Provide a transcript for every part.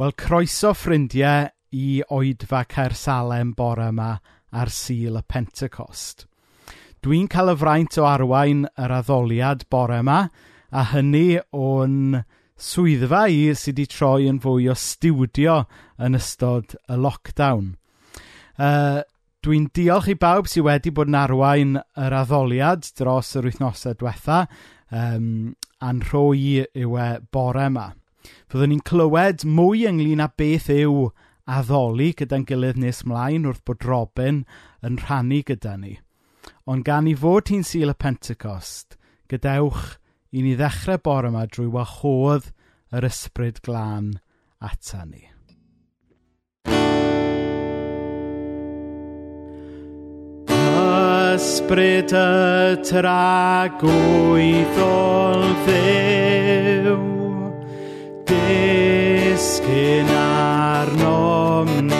Wel croeso ffrindiau i Oedfa Caersalem bore yma ar Sul y Pentecost. Dwi'n cael y fraint o arwain yr addoliad bore yma a hynny o'n swyddfa i sydd wedi troi yn fwy o stiwdio yn ystod y lockdown. Uh, Dwi'n diolch i bawb sydd wedi bod yn arwain yr addoliad dros yr wythnosau diwetha um, a'n rhoi yw e bore yma. Fyddwn ni'n clywed mwy ynglyn â beth yw addoli gyda'n gilydd nes mlaen wrth bod Robin yn rhannu gyda ni. Ond gan i fod hi'n sil y Pentecost, gadewch i ni ddechrau bore yma drwy wahodd yr ysbryd glân ata ni. Ysbryd y tragwyddol ddew Diskin arnomni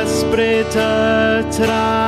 Asprita tra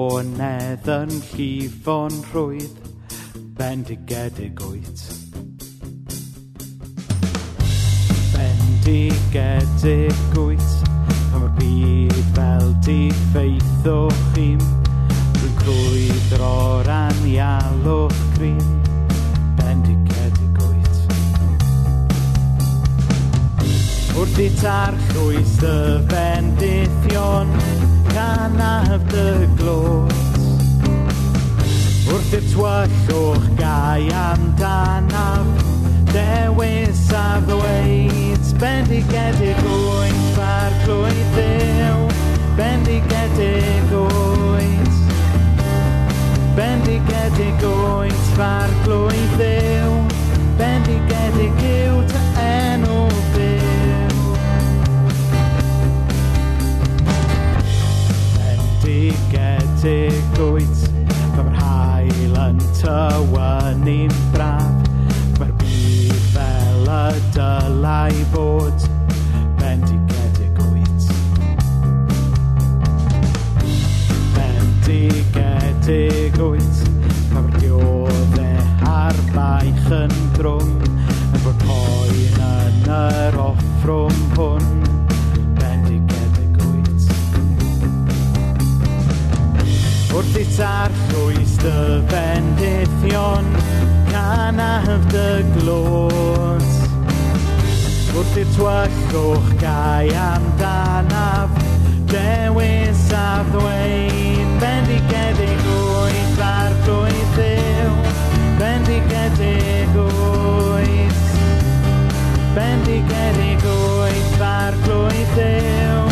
bonedd yn llifo'n rhwydd, bendigedig wyt. Bendigedig wyt, am y byd fel di ffeithwch i'm, rwy'n crwydro'r anialwch grin, bendigedig wyt. Wrth i tarchwys y fendithion, can I have dy glôt Wrth i'r twyllwch gai amdanaf Dewis a ddweud Bendigedig oed Fa'r glwydd ddew Bendigedig oed Bendigedig oed Fa'r glwydd ddew Bendigedig yw ty enw 38 Pan mae'r hael yn tywynu'n braf. Mae'r byd fel y dylai bod Bendigedig wyt Bendigedig wyt Pan mae'r dioddau ar baich yn drwm. Yn bod poen yn yr offrwm. Wrth i tar llwys dy bendithion Canaf dy glod. Wrth i'r twyllwch gau amdanaf, dewis a ddweud, bendigedig wyth ar drwy ddew, bendigedig wyth, bendigedig wyth ar drwy ddew.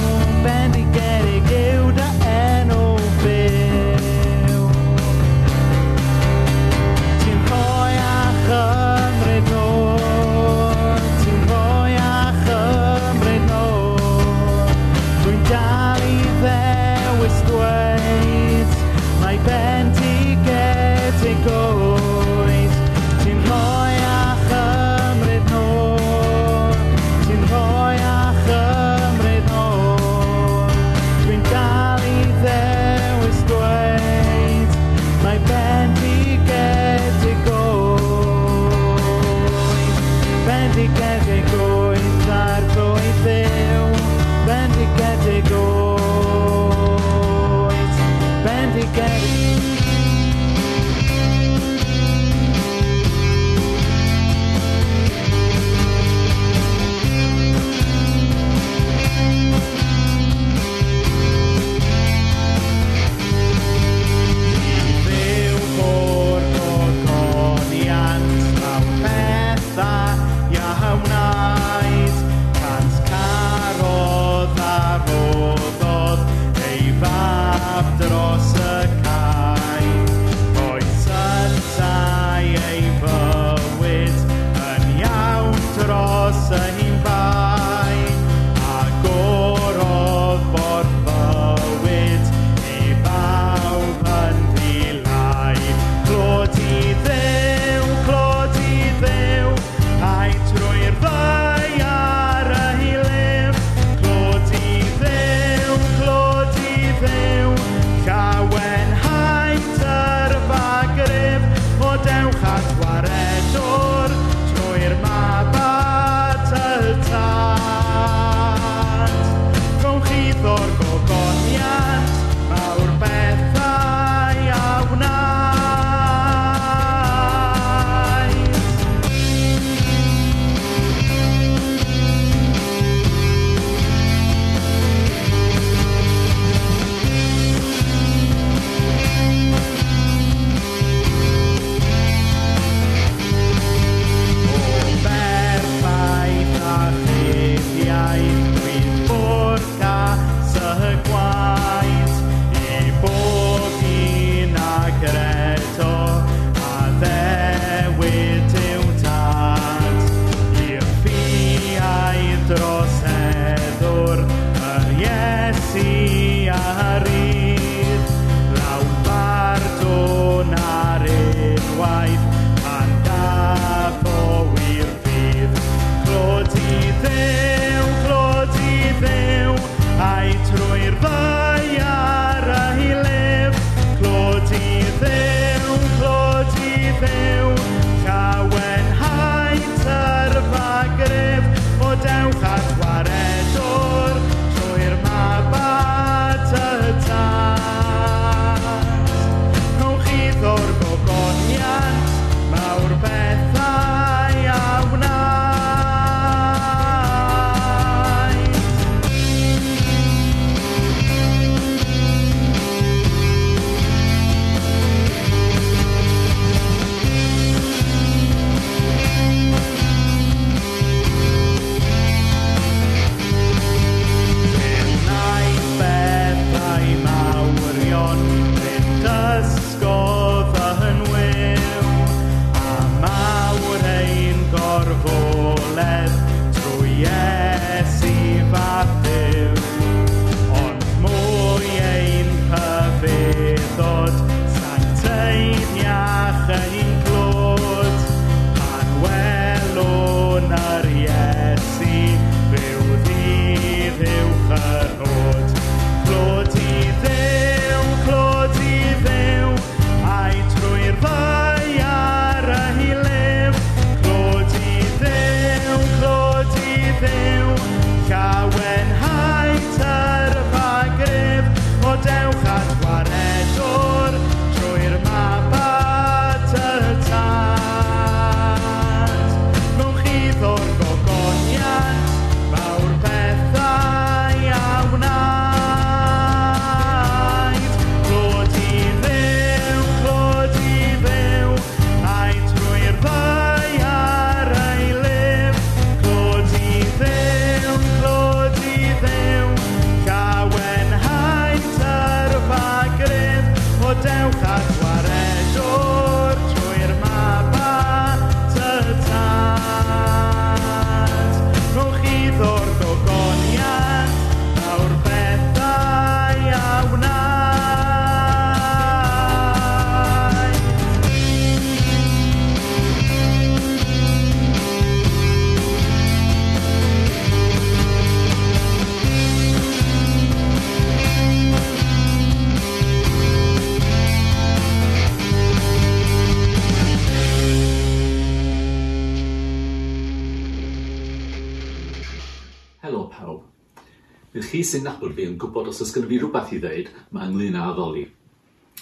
chi sy'n nabod fi yn gwybod os oes gen fi rhywbeth i ddweud, mae ynglyn â addoli.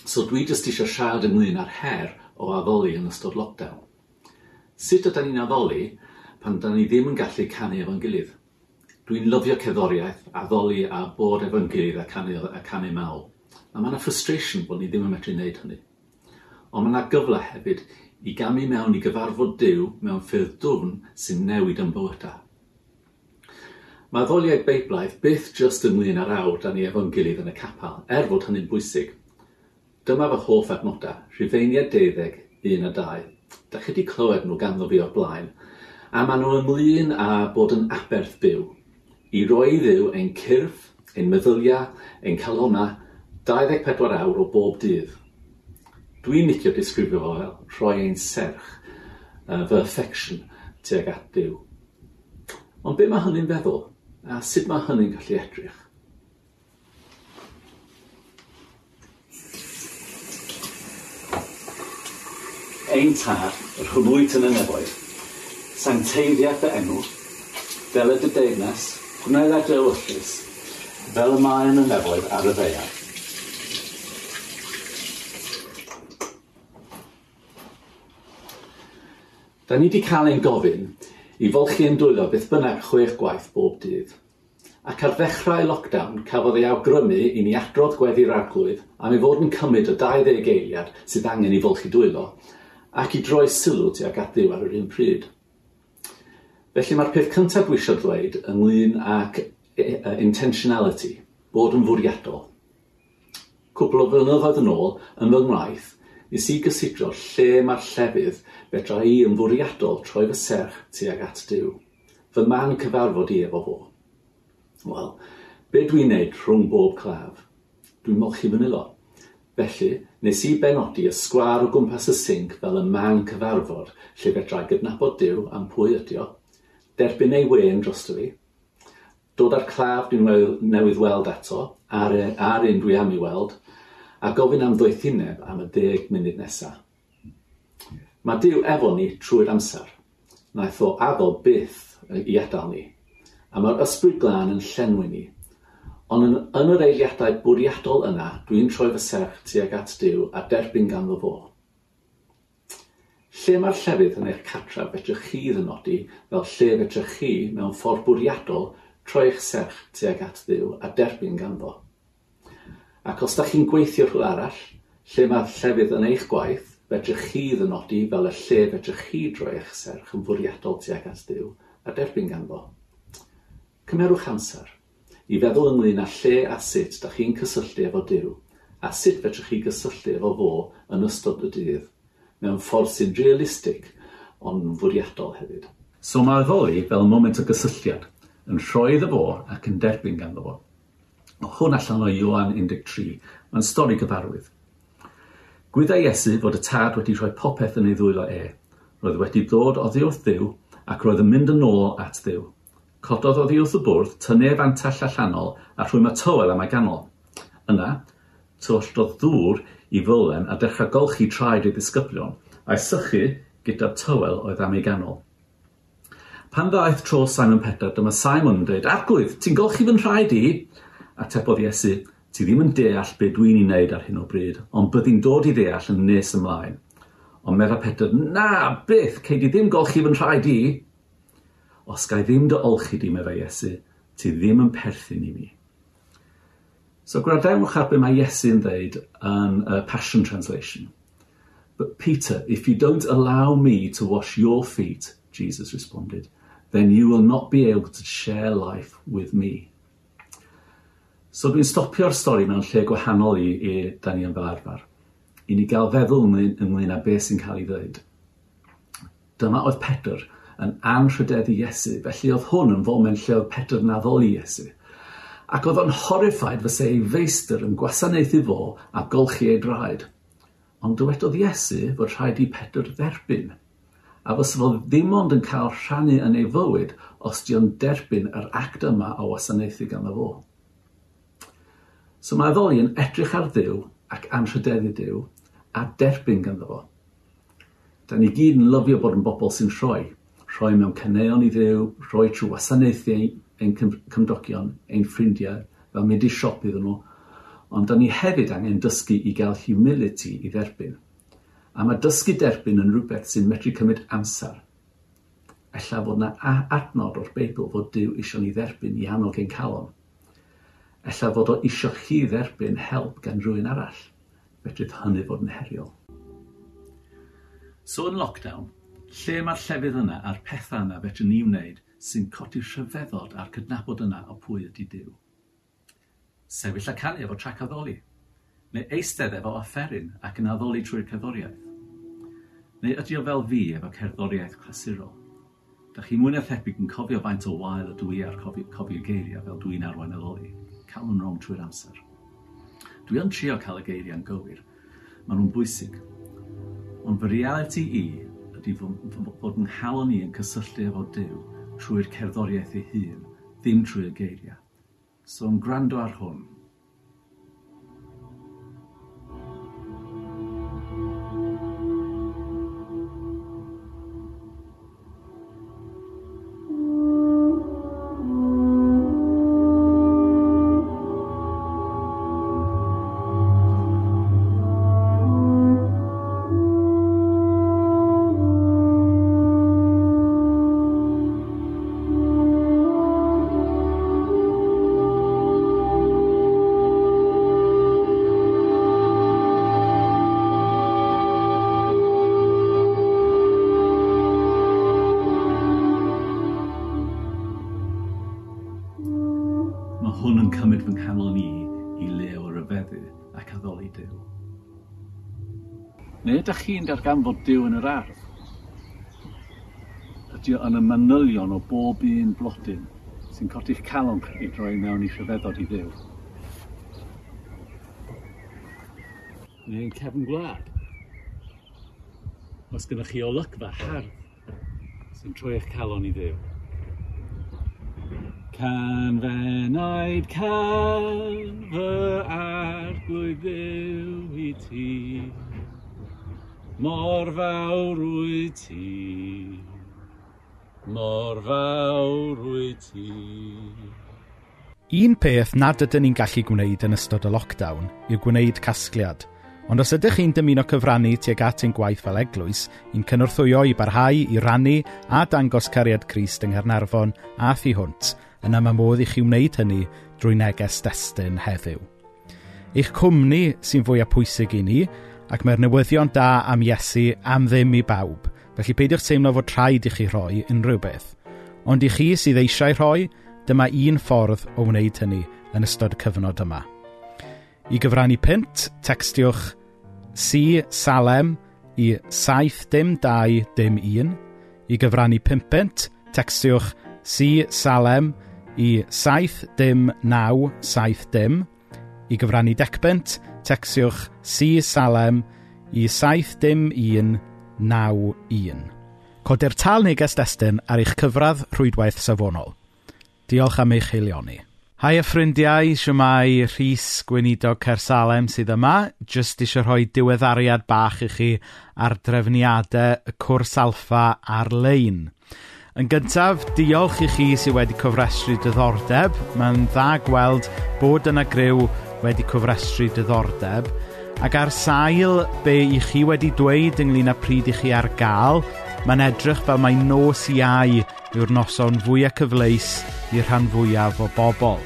So dwi jyst eisiau siarad ynglyn â'r her o addoli yn ystod lockdown. Sut ydym ni'n addoli pan da ni ddim yn gallu canu efo'n gilydd? Dwi'n lyfio ceddoriaeth, addoli a bod efo'n gilydd a canu, a canu mawl. A mae yna frustration bod ni ddim yn medru wneud hynny. Ond mae yna gyfle hefyd i gamu mewn i gyfarfod Dyw mewn ffyrdd dwfn sy'n newid yn bywydau. Mae ddoliau beiblaidd byth jyst ynglyn â'r awr dan ni efo'n gilydd yn y capel, er fod hynny'n bwysig. Dyma fy hoff adnodau, Rhufeiniad 12, 1 a 2. Da chi wedi clywed nhw ganddo fi o'r blaen, a maen nhw ymlyn a bod yn aberth byw. I roi ddiw ein cyrff, ein meddyliau, ein calona, 24 awr o bob dydd. Dwi'n licio disgrifio fo fel rhoi ein serch, uh, fy affection, tuag at Dyw. Ond be mae hynny'n feddwl? A sut mae hynny'n gallu edrych? Ein tar, yr hwnnwyt yn y nefoedd, sancteiddiaeth y enw, fel y deunas, gwneud a dywyllus, fel y mae yn y nefoedd ar y ddeiar. Da ni wedi cael ein gofyn i folchi yn dwylo beth bynnag chwech gwaith bob dydd. Ac ar ddechrau lockdown, cafodd ei awgrymu i ni adrodd gweddi'r arglwydd am ei fod yn cymryd y 20 eiliad sydd angen i folchi dwylo, ac i droi sylw tuag at ddiw ar yr un pryd. Felly mae'r peth cyntaf dwi eisiau dweud ynglyn ac e, e, intentionality, bod yn fwriadol. Cwbl o flynyddoedd yn ôl, yn fy ngwaith, nes i gysidro lle mae'r llefydd fedra i yn fwriadol troi fy serch tuag at Dyw. Fy man cyfarfod i efo fo. Wel, be dwi'n neud rhwng bob claf? Dwi'n molchi fy nilo. Felly, nes i benodi y sgwar o gwmpas y sinc fel y man cyfarfod lle fedra i gydnabod Dyw am pwy ydi o, derbyn ei wen drosto fi, dod â'r claf dwi'n newydd weld eto, ar, ar un dwi am i weld, a gofyn am ddwythineb am y deg munud nesaf. Mae Dyw efo ni trwy'r amser. Naeth o addo byth i adael ni. A mae'r ysbryd glân yn llenwi ni. Ond yn, yn yr eiliadau bwriadol yna, dwi'n troi fy serch tuag at Dyw a derbyn ganddo fo. Lle mae'r llefydd yn eich catra fedrwch chi ddynodi fel lle fedrwch chi mewn ffordd bwriadol troi eich serch tuag at Dyw a derbyn ganddo? Ac os da chi'n gweithio rhywle arall, lle mae'r llefydd yn eich gwaith, fedrych chi ddynodi fel y lle fedrych chi droi eich serch yn fwriadol tuag at Dyw a derbyn ganddo. Cymerwch amser i feddwl ynglyn â lle a sut da chi'n cysylltu efo Dyw a sut fedrych chi gysylltu efo fo yn ystod y dydd mewn ffordd sy'n realistig ond fwriadol hefyd. So mae ddoe fel moment o gysylltiad yn rhoi iddo fo ac yn derbyn ganddo fo. Hwn allan o Ioan 13, mae'n stori gyfarwydd. Gwydda Iesu fod y tad wedi rhoi popeth yn ei ddwylo e. Roedd wedi dod oddi wrth ddiw ac roedd yn mynd yn ôl at ddiw. Cododd oddi wrth y bwrdd, tynnef antell allanol a rhwy mae tywel am ei ganol. Yna, tylldodd ddŵr i fylen a dechrau golchi traed ei ddisgyblion, a'i sychu gyda tywel oedd am ei ganol. Pan ddaeth tro Simon Peter, dyma Simon yn dweud, Arglwydd, ti'n golchi fy nhraed i? atebodd Iesu, ti ddim yn deall be dwi'n ei wneud ar hyn o bryd, ond byddi'n dod i deall yn nes ymlaen. Ond meddwl Peter, na, byth, cei di ddim golchi fy nhraed i. Os gai ddim dy olchi di, meddwl Iesu, ti ddim yn perthyn i mi. So gwradewch ar be mae Iesu'n dweud yn uh, Passion Translation. But Peter, if you don't allow me to wash your feet, Jesus responded, then you will not be able to share life with me. So dwi'n stopio'r stori mewn lle gwahanol i, i da ni yn fel arfer, i ni gael feddwl ynglyn, ynglyn â beth sy'n cael ei ddweud. Dyma oedd Pedr yn anrhydeddu Iesu, felly oedd hwn yn foment lle oedd Pedr yn addoli Iesu. Ac oedd o'n horrified fysa ei feistr yn gwasanaethu fo a golchi ei draed. Ond dywedodd Iesu fod rhaid i Pedr dderbyn a fysa fo ddim ond yn cael rhannu yn ei fywyd os di o'n derbyn yr act yma o wasanaethu ganddo fo. So mae ddoli yn edrych ar ddiw ac anrhydeddu Dyw a derbyn ganddo fo. Da ni gyd yn lyfio bod yn bobl sy'n rhoi. Rhoi mewn caneuon i ddiw, rhoi trwy wasanaethau ein cymdogion, ein ffrindiau, fel mynd i siop iddyn nhw. Ond da ni hefyd angen dysgu i gael humility i dderbyn. A mae dysgu derbyn yn rhywbeth sy'n medru cymryd amser. Ella fod yna adnod o'r Beibl fod Dyw eisiau ni dderbyn i annog ein calon. Ella fod o isio chi dderbyn help gan rhywun arall. Fedrydd hynny fod yn heriol. So yn lockdown, lle mae'r llefydd yna a'r pethau yna fedrwn ni wneud sy'n codi rhyfeddod a'r cydnabod yna o pwy ydy Dyw? Sefyll a canu efo trac addoli, neu eistedd efo offeryn ac yn addoli trwy'r cerddoriaeth. Neu ydy o fel fi efo cerddoriaeth clasurol? Dych chi mwy na thebyg yn cofio faint o wael y dwi ar cofio, cofio geiriau fel dwi'n arwain addoli cael yn rong trwy'r amser. Dwi yn trio cael y geiriau'n gywir. Maen nhw'n bwysig. Ond fy reality i ydy fod yn hawl ni yn cysylltu efo Dyw trwy'r cerddoriaeth ei hun, ddim trwy'r geiriau. So yn gwrando ar hwn, ydych chi'n darganfod Dyw yn yr ardd? Ydy yn y manylion o bob un blodyn sy'n codi'ch calon chi droi mewn i rhyfeddod i Dduw. Neu'n cefn gwlad. Os gynnwch chi olygfa hardd sy'n troi eich calon i Dduw. naid can fy arglwydd Dduw i ti mor fawr wyt ti, mor fawr wyt ti. Un peth nad ydyn ni'n gallu gwneud yn ystod y lockdown yw gwneud casgliad, ond os ydych chi'n dymuno cyfrannu tuag at ein gwaith fel eglwys, i'n cynorthwyo i barhau i rannu a dangos cariad Crist yng Nghernarfon a thu hwnt, yna mae modd i chi wneud hynny drwy neges destun heddiw. Eich cwmni sy'n fwyaf pwysig i ni ac mae'r newyddion da am Iesu am ddim i bawb, felly peidiwch teimlo fod rhaid i chi rhoi unrhyw beth. Ond i chi sydd eisiau rhoi, dyma un ffordd o wneud hynny yn ystod y cyfnod yma. I gyfrannu pint, textiwch C Salem i 72211. I gyfrannu 5 textiwch C Salem i 7 dim 9 7 dim. I gyfrannu decbent, Tecsiwch Si Salem i 71191. Codir tal neges destyn ar eich cyfradd rhwydwaith safonol. Diolch am eich heilioni. Hai y ffrindiau, siwmai Rhys Gweinidog Cersalem sydd yma. Just eisiau rhoi diweddariad bach i chi ar drefniadau y cwrs alfa ar-lein. Yn gyntaf, diolch i chi sydd wedi cofrestru diddordeb. Mae'n dda gweld bod yna gryw wedi cofrestru diddordeb ac ar sail be i chi wedi dweud ynglyn â pryd i chi ar gael, mae'n edrych fel mae nos iau yw'r noson fwyaf cyfleus i'r rhan fwyaf o bobl.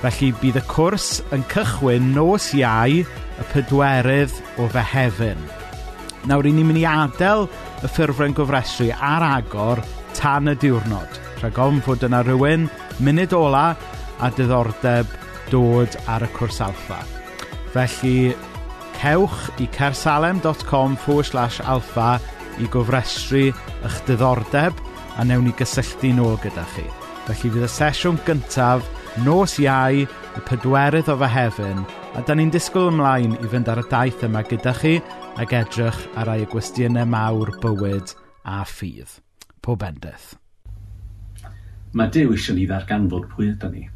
Felly bydd y cwrs yn cychwyn nos iau y pedwerydd o fehefin. Nawr, i ni'n mynd i adael y ffurfren gofrestru ar agor tan y diwrnod. Rhaid ofn fod yna rhywun, munud ola a diddordeb dod ar y cwrs alfa. Felly, cewch i cersalem.com forward slash alfa i gofrestru eich diddordeb a newn ni gysylltu nôl gyda chi. Felly fydd y sesiwn gyntaf nos iau y pedwerydd o fehefin a da ni'n disgwyl ymlaen i fynd ar y daith yma gyda chi ac edrych ar ei gwestiynau mawr bywyd a ffydd. Pob endeth. Mae Dyw eisiau ni ddarganfod pwy ydy ni.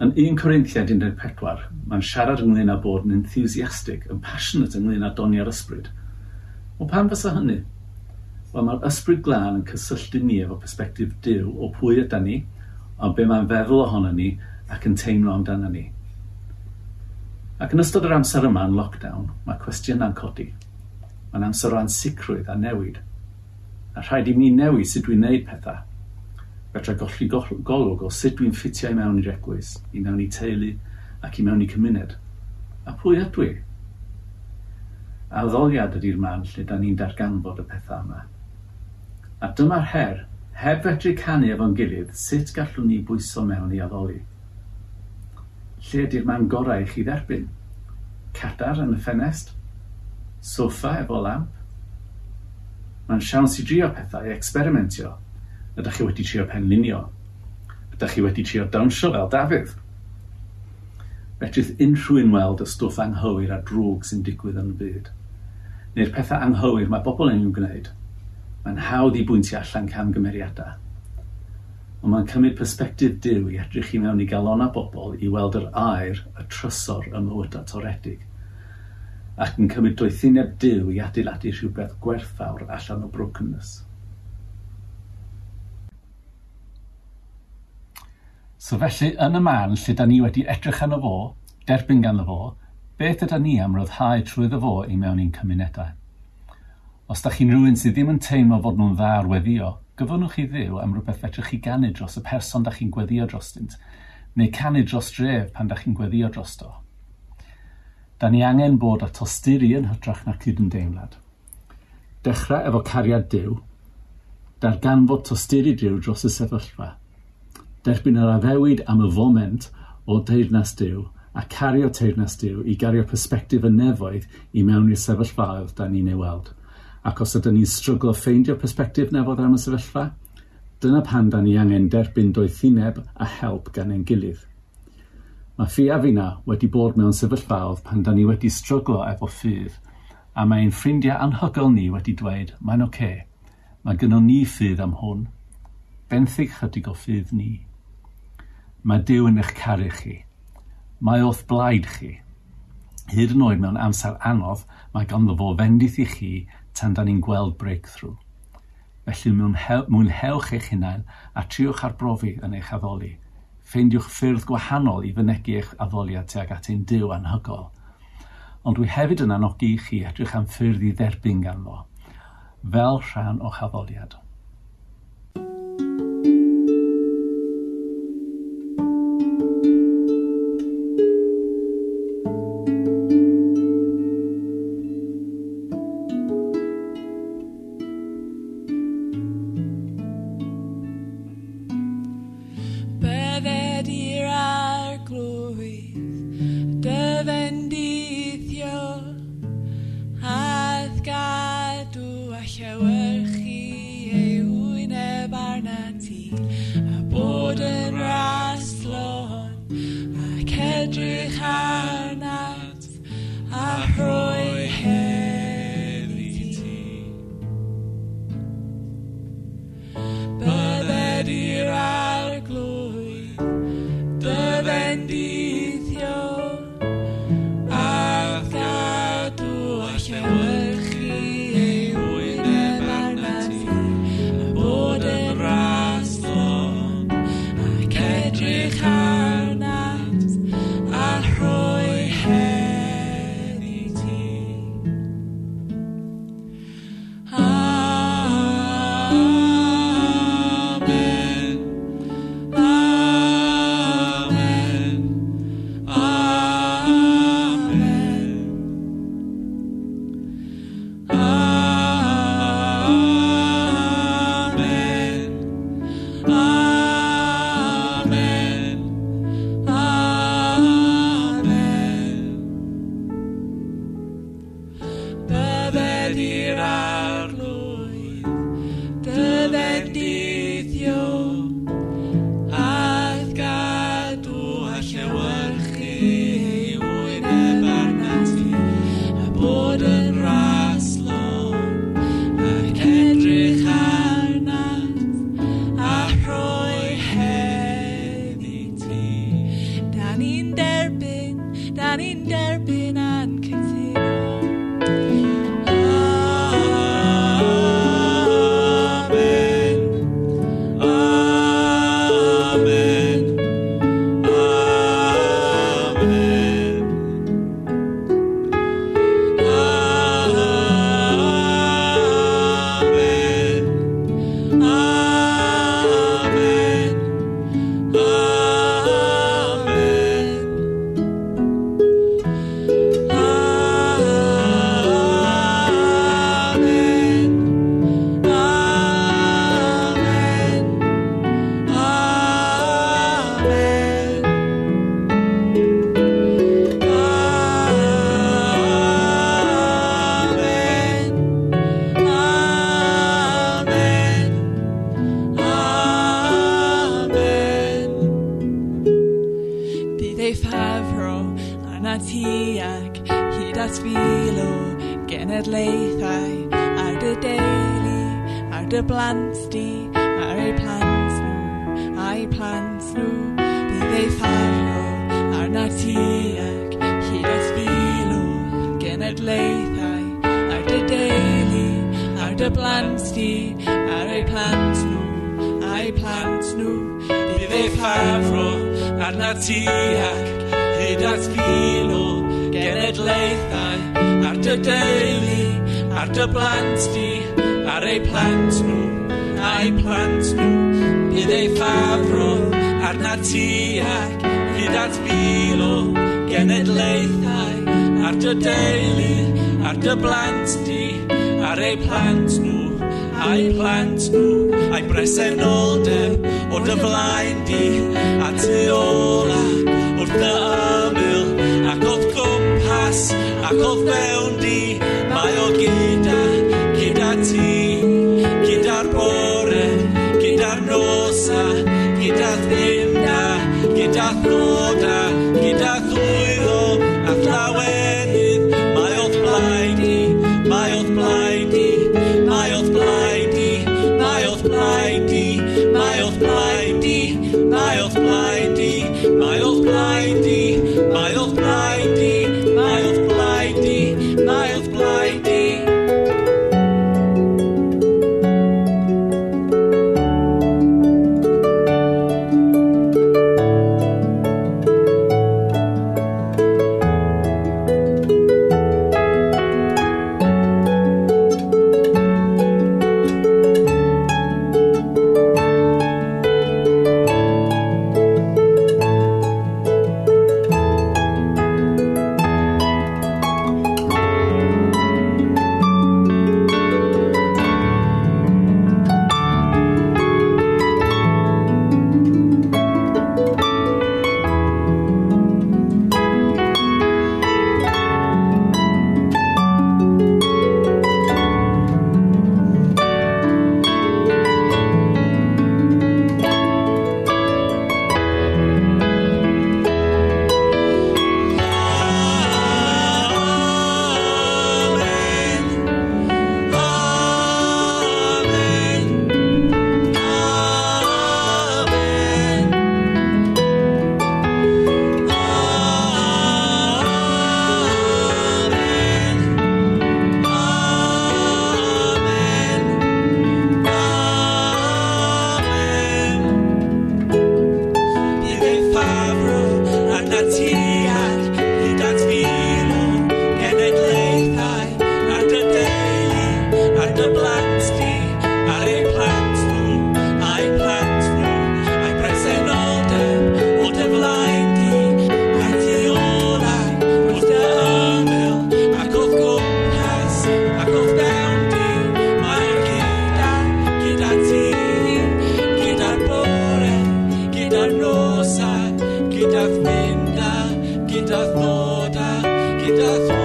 Yn 1 Corinthiad 14, mae'n siarad ynglyn â bod yn enthusiastic, yn passionate ynglyn â donio'r ysbryd. O pan fysa hynny? Wel, mae'r ysbryd glân yn cysylltu ni efo perspektif Dyw o pwy ydy ni, o be mae'n feddwl ohono ni ac yn teimlo amdano ni. Ac yn ystod yr amser yma yn lockdown, mae cwestiynau'n codi. Mae'n amser o ansicrwydd a newid. A rhaid i mi newid sut dwi'n neud pethau Fedra golli golwg o sut dwi'n ffitio i mewn i'r eglwys, i mewn i teulu ac i mewn i cymuned. A pwy ydw i? A ddoliad ydy'r man lle da ni'n darganfod y pethau yma. A dyma'r her, heb fedru canu efo'n gilydd, sut gallwn ni bwyso mewn i addoli? Lle ydy'r man gorau i chi dderbyn? Cadar yn y ffenest? Soffa efo lamp? Mae'n siawns i drio pethau, i experimentio, Ydych chi wedi trio penlinio? Ydych chi wedi trio dawnsio fel Dafydd? Fedrith unrhyw un weld y stwff anghywir a drwg sy'n digwydd yn y byd. Neu'r pethau anghywir mae bobl yn i'w gwneud. Mae'n hawdd i bwyntio allan camgymeriadau. Ond mae'n cymryd persbectif diw i edrych i mewn i galona bobl i weld yr air, y trysor y mywydau toredig ac yn cymryd doethineb diw i adeiladu rhywbeth gwerthfawr allan o brokenness. So felly, yn y man lle da ni wedi edrych yno fo, derbyn ganddo fo, beth ydy ni am ryddhau trwyddo fo i mewn i'n cymunedau? Os da chi'n rhywun sydd ddim yn teimlo fod nhw'n dda ar weddio, gyfynnwch chi ddiw am rhywbeth fedrwch chi ganu dros y person da chi'n gweddio drostynt, neu canu dros dref pan da chi'n gweddio drosto. Da ni angen bod â tosturi yn hytrach na cydymdeimlad. Dechrau efo cariad diw, darganfod tosturi diw dros y sefyllfa – Derbyn yr addewid am y foment o deyrnas diw a cario teyrnas diw i gario perspektif y nefoedd i mewn i'r sefyllfaoedd da ni'n ei weld. Ac os ydym ni'n stryglo ffeindio perspektif nefodd am y sefyllfa, dyna pan da ni angen derbyn doethineb a help gan ein gilydd. Mae ffi a fina wedi bod mewn sefyllfaoedd pan da ni wedi stryglo efo ffydd, a mae'n ffrindiau anhygol ni wedi dweud, mae'n oce, okay. mae gynnon ni ffydd am hwn, benthyg chydig o ffydd ni. Mae Dyw yn eich caru chi. Mae o'th blaid chi. Hyd yn oed mewn amser anodd, mae ganddo fo fendith i chi tan da ni'n gweld breakthrough. Felly mwynhewch eich hunain a triwch arbrofi yn eich addoli. Ffeindiwch ffyrdd gwahanol i fynegu eich addoliad tuag at ein Dyw anhygol. Ond dwi hefyd yn anogi i chi edrych am ffyrdd i dderbyn ganddo, fel rhan o'ch addoliad. dejar. arna ti ac hyd at filo genedlaethau ar dy deulu, ar dy blant di, ar ei plant nhw, a'i plant nhw, bydd ei ffafrwm arna ti ac hyd at filo genedlaethau ar dy deulu, ar dy blant di, ar ei plant nhw, a'i plant nhw a'i bresenoldeb o dy flaen di a tu ola wrth dy ymyl ac oedd gwmpas ac oedd fewn di mae o gyda gyda ti gyda'r bore gyda'r nosa gyda ddim na gyda miles blind. Hermosa, quita finta, quita foda, quita foda.